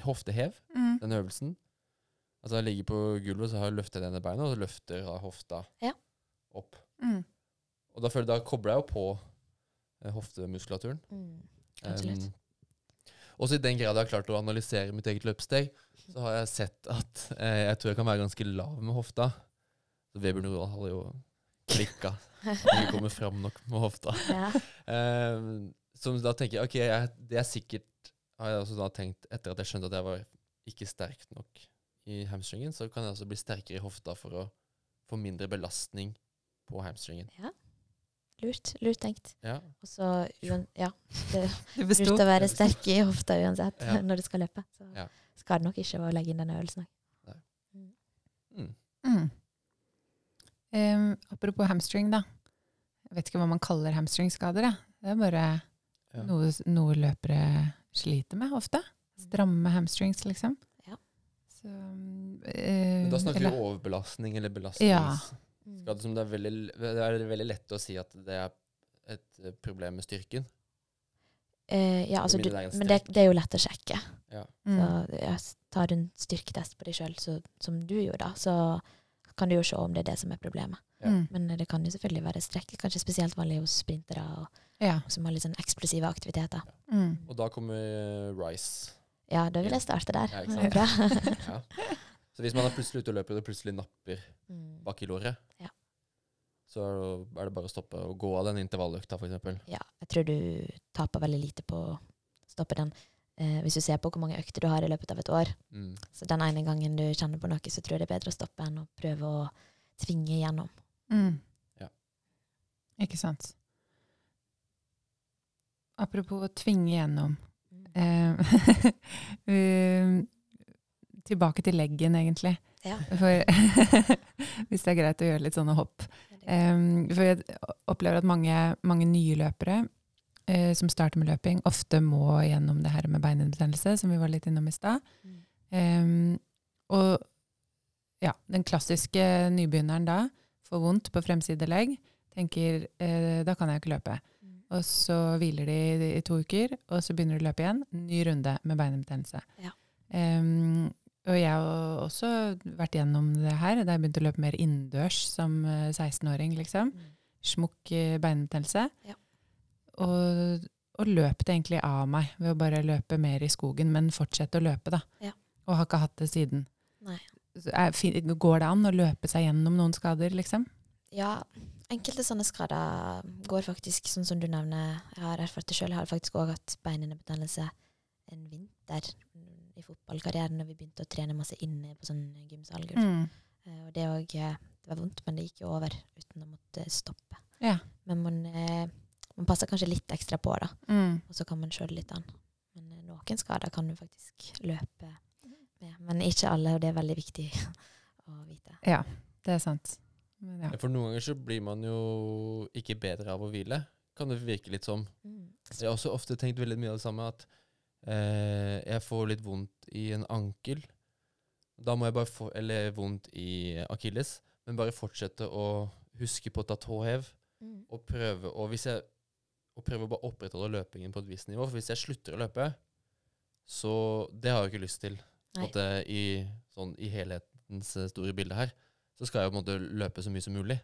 hoftehev, Mm. den øvelsen. Altså jeg ligger på gulvet, så har jeg løftet det ene beinet, og så løfter jeg hofta Ja. opp. Mm. Og da, føler, jeg- da kobler jeg jo på hoftemuskulaturen. Mm. Um, også i den grad jeg har klart å analysere mitt eget løpsteg så har jeg sett at eh, jeg tror jeg kan være ganske lav med hofta. Så Vebjørn Roald hadde jo klikka. Ikke kommet fram nok med hofta. Ja. Um, så da tenker jeg ok, jeg, det er sikkert Har jeg også da tenkt, etter at jeg skjønte at jeg var ikke sterk nok i hamstringen, så kan jeg også bli sterkere i hofta for å få mindre belastning på hamstringen. ja. Lurt. Lurt tenkt. Ja. Og så ja, det er lurt å være sterk i hofta uansett Ja. når du skal løpe. Så Ja. skal det nok ikke å legge inn den øvelsen. Mm. Mm. Um, apropos hamstring, da. Jeg vet ikke hva man kaller hamstringskader. Det er bare Ja. noe, noe løpere sliter med ofte. Stramme hamstrings, liksom. Ja. Så, um, Men da snakker eller- vi overbelastning eller Ja. Mm. Som det, er veldig, det er veldig lett å si at det er et eh, problem med styrken. Eh, ja, altså, du, men det, det er jo lett å sjekke. Ja. Mm. Så ja, tar du en styrketest på deg sjøl, som du gjorde, da, så kan du jo se om det er det som er problemet. Ja. Mm. Men det kan jo selvfølgelig være strekk. Kanskje spesielt vanlig hos sprintere og, Ja. som har litt sånn eksplosive aktiviteter. Mm. Og da kommer Rice. Ja, da vil jeg starte der. Ja, ikke sant? sant? Så hvis man er plutselig ute og løper og plutselig napper Mm. bak i låret, Ja. så er det bare å stoppe og gå av den intervalløkta, f.eks. Ja, jeg tror du taper veldig lite på å stoppe den. Eh, hvis du ser på hvor mange økter du har i løpet av et år, Mm. så den ene gangen du kjenner på noe, så tror jeg det er bedre å stoppe enn å prøve å tvinge igjennom. Mm. Ja. Ikke sant. Apropos å tvinge gjennom. Mm. Eh, um, tilbake til leggen, egentlig. Ja. For, hvis det er greit å gjøre litt sånne hopp. Um, for jeg opplever at mange, mange nye løpere uh, som starter med løping, ofte må gjennom det her med beinhinnebetennelse, som vi var litt innom i stad. Um, og ja, den klassiske nybegynneren da får vondt på fremside legg, tenker uh, da kan jeg ikke løpe. Mm. Og så hviler de i, i to uker, og så begynner de å løpe igjen. Ny runde med beinhinnebetennelse. Ja. Um, og jeg har også vært gjennom det her da jeg begynte å løpe mer innendørs som eh, 16-åring. liksom. Mm. Smukk eh, beinbetennelse. Ja. Og, og løp det egentlig av meg ved å bare løpe mer i skogen, men fortsette å løpe, da. Ja. Og har ikke hatt det siden. Er, går det an å løpe seg gjennom noen skader, liksom? Ja, enkelte sånne skader går faktisk sånn som du nevner. Jeg har erfart det sjøl. Jeg har faktisk òg hatt beinhinnebetennelse en vinter i fotballkarrieren når vi begynte å trene masse inne på sånn gymsalger. Mm. Eh, Og det, òg, det var vondt, men det gikk jo over uten å måtte stoppe. Ja. Men man, eh, man passer kanskje litt ekstra på, da. Mm. Og så kan man det litt an. Men eh, noen skader kan du faktisk løpe med. Men ikke alle, og det er veldig viktig å vite. Ja. det er sant. Men ja. For noen ganger så blir man jo ikke bedre av å hvile. Kan det virke litt som. Mm. Jeg har også ofte tenkt veldig mye av det samme, at eh, jeg får litt vondt i en ankel. Da må jeg bare få Eller vondt i akilles. Men bare fortsette å huske på å ta tåhev. Mm. Og prøve å Hvis jeg og prøve å bare opprettholde løpingen på et visst nivå. For hvis jeg slutter å løpe, så Det har jeg ikke lyst til. Måte, i, sånn, I helhetens eh, store bilde her så skal jeg på en måte løpe så mye som mulig.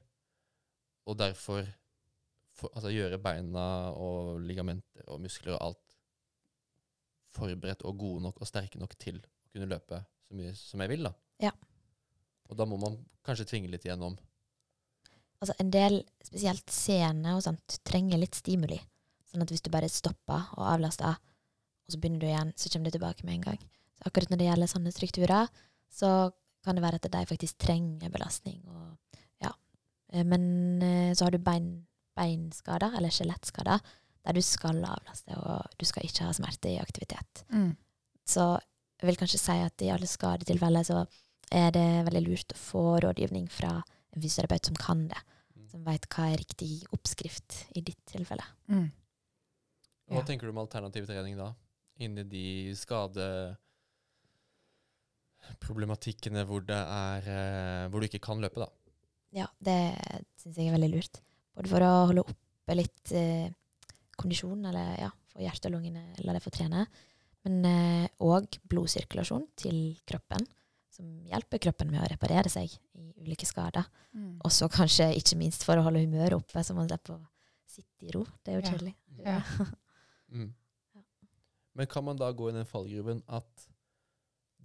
Og derfor for, altså, gjøre beina og ligamenter og muskler og alt forberedt og gode nok og sterke nok til å kunne løpe så mye som jeg vil. da. Ja. Og da må man kanskje tvinge litt igjennom. Altså en del, spesielt sene og sånt, trenger litt stimuli. Sånn at hvis du bare stopper og avlaster, og så begynner du igjen, så kommer du tilbake med en gang. Så akkurat når det gjelder sånne strukturer, så kan det være at de faktisk trenger belastning. Og, ja. Eh, Men eh, så har du bein, beinskader, eller skjelettskader, der du skal avlaste, og du skal ikke ha smerte i aktivitet. Mm. Så jeg vil kanskje si at i alle skadetilfeller så er det veldig lurt å få rådgivning fra en fysioterapeut som kan det. Mm. Som veit hva er riktig oppskrift i ditt tilfelle. Mm. Hva Ja. tenker du om alternativ trening da? Inni de skadeproblematikkene hvor, det er, eh, hvor du ikke kan løpe, da. Ja, det syns jeg er veldig lurt. Både for å holde oppe litt eh, kondisjon, eller ja, for hjertet og lungene, la det få trene. Men òg blodsirkulasjon til kroppen, som hjelper kroppen med å reparere seg i ulike skader. Mm. Og så kanskje ikke minst for å holde humøret oppe, så man slipper å sitte i ro. Det er jo kjedelig. Ja. Mm. Ja. Men kan man da gå i den fallgruven at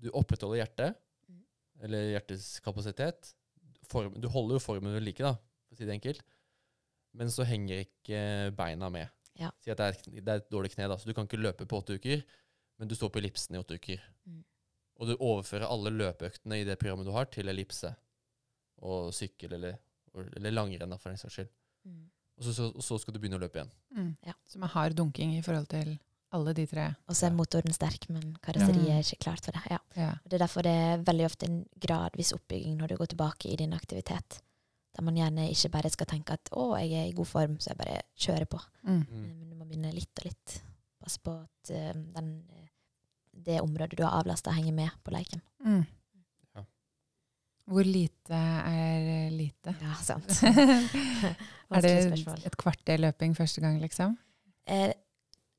du opprettholder hjertet, Mm. eller hjertets kapasitet form, Du holder jo formen ved like, da, for å si det enkelt, men så henger ikke beina med. Ja. Si at det er, det er et dårlig kne, da, så du kan ikke løpe på åtte uker, men du står på ellipsen i åtte uker. Mm. Og du overfører alle løpeøktene i det programmet du har, til ellipse og sykkel eller, eller langrenn, for den saks skyld. Mm. Og så, så, og så skal du begynne å løpe igjen. Mm. Ja. Så man har dunking i forhold til alle de tre. Og så er motoren sterk, men karosseriet Ja. er ikke klart for det. Ja. Ja. Det er derfor det er veldig ofte en gradvis oppbygging når du går tilbake i din aktivitet. Der man gjerne ikke bare skal tenke at 'å, jeg er i god form, så jeg bare kjører på'. Mm. Eh, Men du må begynne litt og litt. Passe på at uh, den, eh, det området du har avlasta, henger med på leiken. Mm. Ja. Hvor lite er lite? Ja, sant. er det et kvarter løping første gang, liksom? Eh,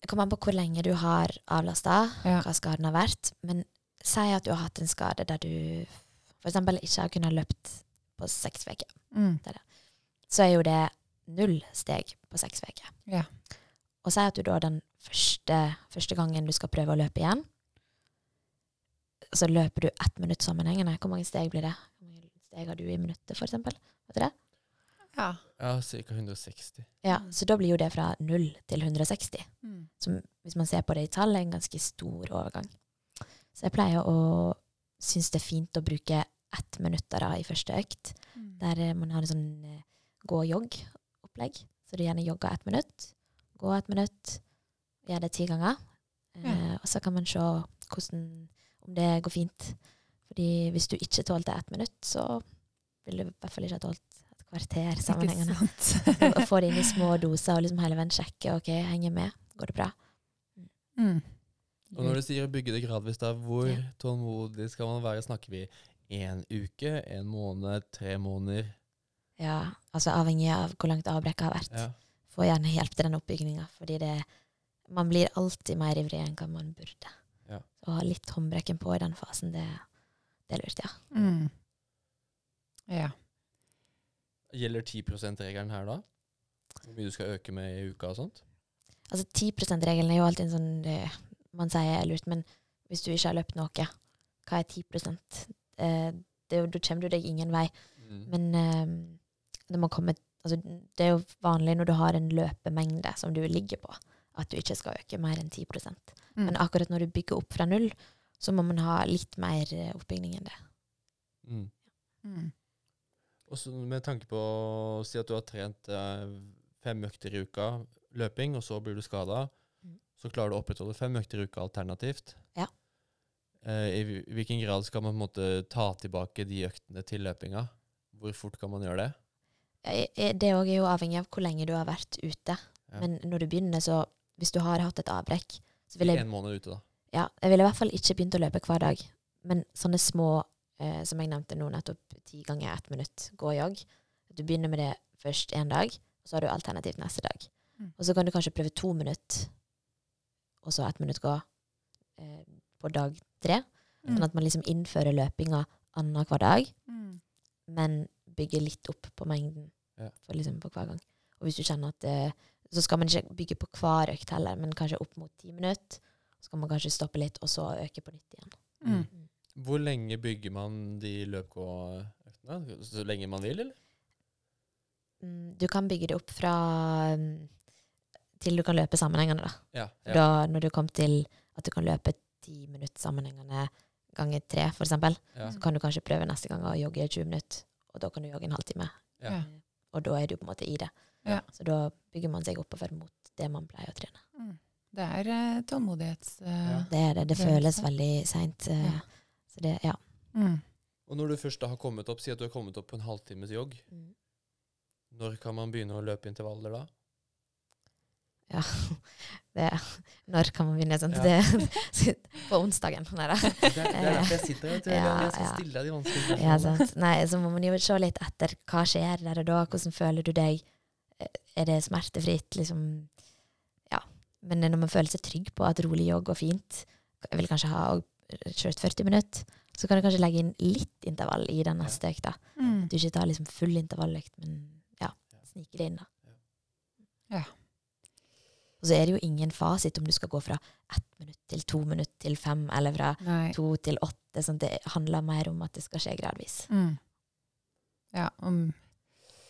Det kommer an på hvor lenge du har avlasta, Ja. hva skaden har vært. Men si at du har hatt en skade der du f.eks. ikke har kunnet løpt på seks uker. Mm. Så er jo det null steg på seks uker. Ja. Og si at du da den første, første gangen du skal prøve å løpe igjen, så løper du ett minutt sammenhengende. Hvor mange steg blir det? Hvor mange steg har du i minuttet, for eksempel? Vet du det? Ja. Ja, ca. 160. Ja, så da blir jo det fra null til 160. Mm. Som, hvis man ser på det i tall, er en ganske stor overgang. Så jeg pleier å synes det er fint å bruke ett minutt da i første økt, Mm. der eh, man har en sånn eh, gå-jogg-opplegg. Så du gjerne jogger ett minutt, gå ett minutt, gjør det ti ganger. Eh, og så kan man se hvordan, om det går fint. Fordi hvis du ikke tålte ett minutt, så ville du i hvert fall ikke ha tålt et kvarter sammenhengende. Å? Få det inn i små doser og liksom hele veien sjekke ok, henger med, går det bra. Mm. Og når du sier å bygge det gradvis, da, hvor Ja. tålmodig skal man være? Snakker vi én uke, en måned, tre måneder? Ja, altså avhengig av hvor langt avbrekket har vært. Ja. Få gjerne hjelp til den oppbygginga, fordi det, man blir alltid mer ivrig enn hva man burde. Ja. Så å ha litt håndbrekken på i den fasen, det, det er lurt, ja. Mm. Ja. Gjelder 10 %-regelen her da? Hvor mye du skal øke med i uka og sånt? Altså 10 %-regelen er jo alltid en sånn det, man sier er lurt, men hvis du ikke har løpt noe, hva er 10 eh, Da kommer du deg ingen vei. Mm. Men eh, det må komme altså, Det er jo vanlig når du har en løpemengde som du ligger på, at du ikke skal øke mer enn 10 Mm. Men akkurat når du bygger opp fra null, så må man ha litt mer eh, oppbygging enn det. Mm. Mm. Og så med tanke på å si at du har trent eh, fem økter i uka løping, og så blir du skada, Mm. så klarer du å opprettholde fem økter i uka alternativt. Ja. Eh, I hvil- hvilken grad skal man på en måte ta tilbake de øktene til løpinga? hvor fort kan man gjøre det? Det òg er jo avhengig av hvor lenge du har vært ute. Ja. Men når du begynner, så Hvis du har hatt et avbrekk, så vil jeg en måned ute, da. Ja, jeg ville i hvert fall ikke begynt å løpe hver dag. Men sånne små, eh, som jeg nevnte nå nettopp, ti ganger ett minutt, gå og jogg. Du begynner med det først én dag, og så har du alternativt neste dag. Mm. Og så kan du kanskje prøve to minutter, og så ett minutt gå eh, på dag tre. Mm. Sånn at man liksom innfører løpinga annenhver dag, Mm. men bygger litt opp på mengden Ja. for liksom på hver gang. Og hvis du kjenner at eh, Så skal man ikke bygge på hver økt heller, men kanskje opp mot ti minutter. Så kan man kanskje stoppe litt, og så øke på nytt igjen. Mm. Hvor lenge bygger man de løp-gå-øktene? Så lenge man vil, eller? Mm, Du kan bygge det opp fra mm, til du kan løpe sammenhengende, da. Ja. ja. da når du kom til at du kan løpe ti minutter sammenhengende ganger tre, eksempel, ja. så kan du kanskje prøve neste gang å jogge 20 minutter, og da kan du jogge en halvtime. Ja. Ja. Og da er du på en måte i det. Ja. Så da bygger man seg oppover mot det man pleier å trene. Mm. Det er eh, tålmodighets... Uh, Ja. Det er det. Det føles veldig seint. Ja. Så det, ja. Mm. Og når du først da har kommet opp, si at du har kommet opp på en halvtimes jogg, Mm. når kan man begynne å løpe intervaller da? Ja. Det, når kan man begynne? Sånn? Ja. Det, på onsdagen. Nei da. Det det er derfor jeg sitter her. Ja, jeg skal ja. stille de vanskelige Ja, spørsmålene. sant. Nei, så må man jo se litt etter hva skjer der og da. Hvordan føler du deg? Eh, Er det smertefritt? Liksom, ja. Men når man føler seg trygg på at rolig jogg går fint, jeg vil kanskje ha kjørt 40 minutter, så kan du kanskje legge inn litt intervall i den neste økta. Mm. Du ikke tar liksom full intervalløkt, men ja, sniker det inn, da. Ja. Og så er det jo ingen fasit om du skal gå fra ett minutt til to minutt til fem, eller fra Nei. to til åtte. Sånn, det handler mer om at det skal skje gradvis. Mm. Ja, om,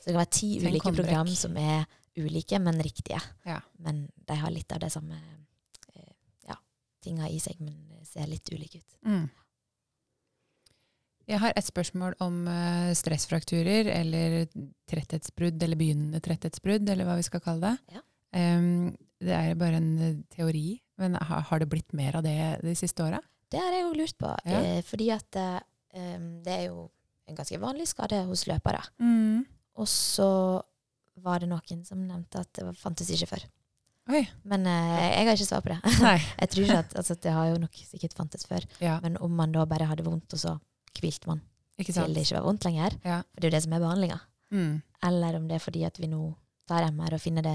Så det kan være ti ulike program som er ulike, men riktige. Ja. Men de har litt av det samme eh, ja, tinga i seg, men ser litt ulike ut. mm. Jeg har et spørsmål om eh, stressfrakturer, eller tretthetsbrudd, eller begynnende tretthetsbrudd, eller hva vi skal kalle det. Ja. Em, det er bare en eh, teori, men har, det blitt mer av det de siste åra? Det har jeg jo lurt på, Ja. eh, fordi at eh, det er jo en ganske vanlig skade hos løpere. Mm. Og så var det noen som nevnte at det fantes ikke før. Oi. Men eh, jeg har ikke svar på det. Jeg tror ikke at altså, Det har jo nok sikkert fantes før. Ja, Men om man da bare hadde vondt, og så hvilte man til det ikke var vondt lenger, Ja. for det er jo det som er behandlinga. Mm. Eller om det er fordi at vi nå tar MR og finner det,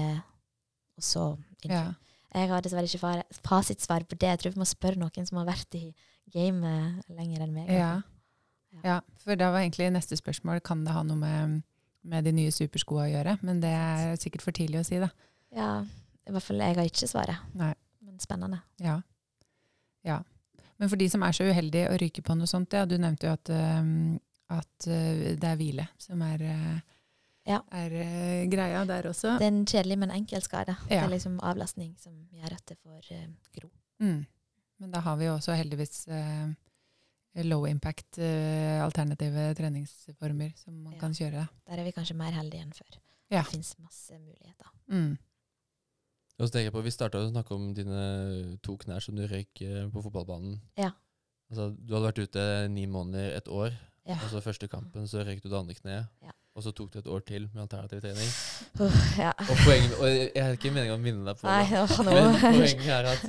og så ja. Jeg har dessverre ikke fa- fasitsvar på det. Jeg tror vi må spørre noen som har vært i gamet lenger enn meg. Ja. ja. For da var egentlig neste spørsmål kan det ha noe med, med de nye superskoa å gjøre. Men det er sikkert for tidlig å si, da. ja. I hvert fall jeg har ikke svaret. Nei. Men spennende. Ja. ja. Men for de som er så uheldige å ryke på noe sånt, ja, du nevnte jo at, um, at øh, det er hvile som er, øh, Ja. er uh, greia der også. Det er en kjedelig, men enkel skade. Det er liksom avlastning som gjør at det får uh, gro. Mm. Men da har vi jo også heldigvis uh, low impact alternative treningsformer som man Ja. kan kjøre. Der er vi kanskje mer heldige enn før. Ja. Det fins masse muligheter. Mm. Og så tenker jeg på, Vi starta å snakke om dine to knær som du røyk eh, på fotballbanen. Ja. Altså, Du hadde vært ute ni måneder, et år. Ja. Og så første kampen så røyk du det andre kneet. Ja. Og så tok du et år til med alternativ trening. Uh, ja. Og poenget, og jeg har ikke meningen å minne deg på Nei, det, åh, men poenget er at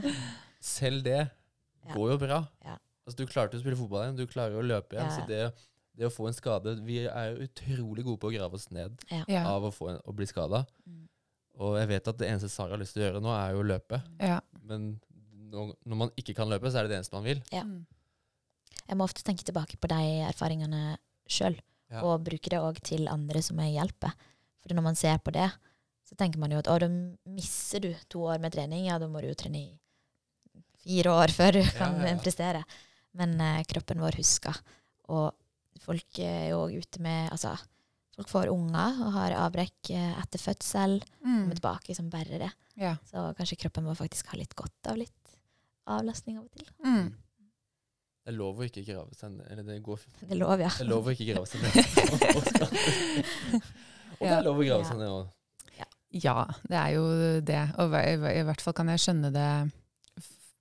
selv det Ja. går jo bra. Ja. Altså, Du klarte å spille fotball igjen, du klarer å løpe igjen. Ja. Så det, det å få en skade Vi er jo utrolig gode på å grave oss ned Ja. av å, få en, å bli skada. Mm. Og jeg vet at det eneste Sara har lyst til å gjøre nå, er jo å løpe. Ja. Men når, når man ikke kan løpe, så er det det eneste man vil. Ja. Mm. Jeg må ofte tenke tilbake på de erfaringene sjøl, Ja. og bruke det òg til andre som jeg hjelper. For når man ser på det, så tenker man jo at å, da misser du to år med trening, ja, da må du jo trene i fire år før du kan ja, ja. prestere. Men eh, kroppen vår husker. Og folk er jo ute med Altså, folk får unger og har avbrekk eh, etter fødsel. Mm. Kommer tilbake som bærere. det. Ja. Så kanskje kroppen vår faktisk har litt godt av litt avlastning av og til. Mm. Det er lov å ikke grave seg ned Eller det, går, Det er lov, ja. det er lov å ikke grave seg ned. Og det er lov å grave seg ned òg. Ja, det er jo det. Og i, i hvert fall kan jeg skjønne det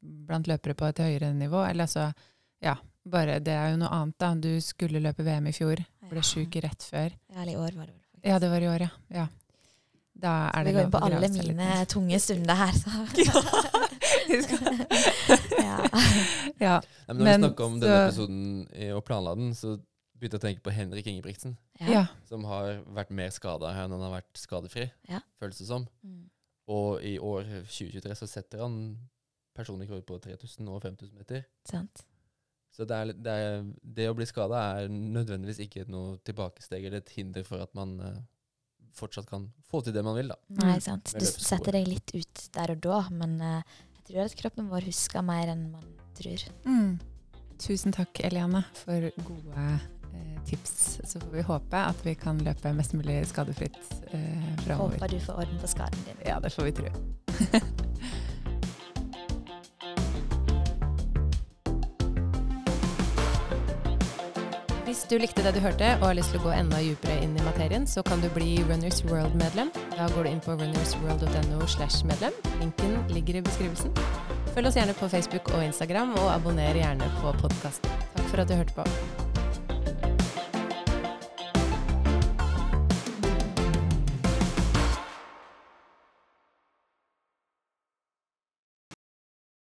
blant løpere på et høyere nivå. Eller altså, ja, bare det er jo noe annet da. Du skulle løpe VM i fjor. ble sjuk rett før. Ja, eller i år var det vel. faktisk. Ja, det var i år, ja. ja. Da er Vi det går inn på alle mine tunge stunder her, så ja. Ja. Nei, men når Men vi snakker om så- denne episoden og planla den, så begynte jeg å tenke på Henrik Ingebrigtsen, ja. som har vært mer skada enn han har vært skadefri, Ja. føles det som. Mm. Og i år 2023 så setter han personlig rekord på 3000 og 5000 meter. Sant. Så det, er, det, er, det å bli skada er nødvendigvis ikke noe tilbakesteg eller et hinder for at man eh, fortsatt kan få til det man vil, da. Nei, Mm. sant. Du setter deg litt ut der og da, men uh, jeg tror at kroppen vår husker mer enn man tror. Mm. Tusen takk, Eliane, for gode eh, tips. Så får vi håpe at vi kan løpe mest mulig skadefritt eh, framover. Håper du får orden på skaden din. Ja, det får vi tro. du likte det du hørte og har lyst til å gå enda dypere inn i materien, så kan du bli Runners World-medlem. Da går du inn på runnersworld.no slash medlem. Linken ligger i beskrivelsen. Følg oss gjerne på Facebook og Instagram, og abonner gjerne på podkasten. Takk for at du hørte på.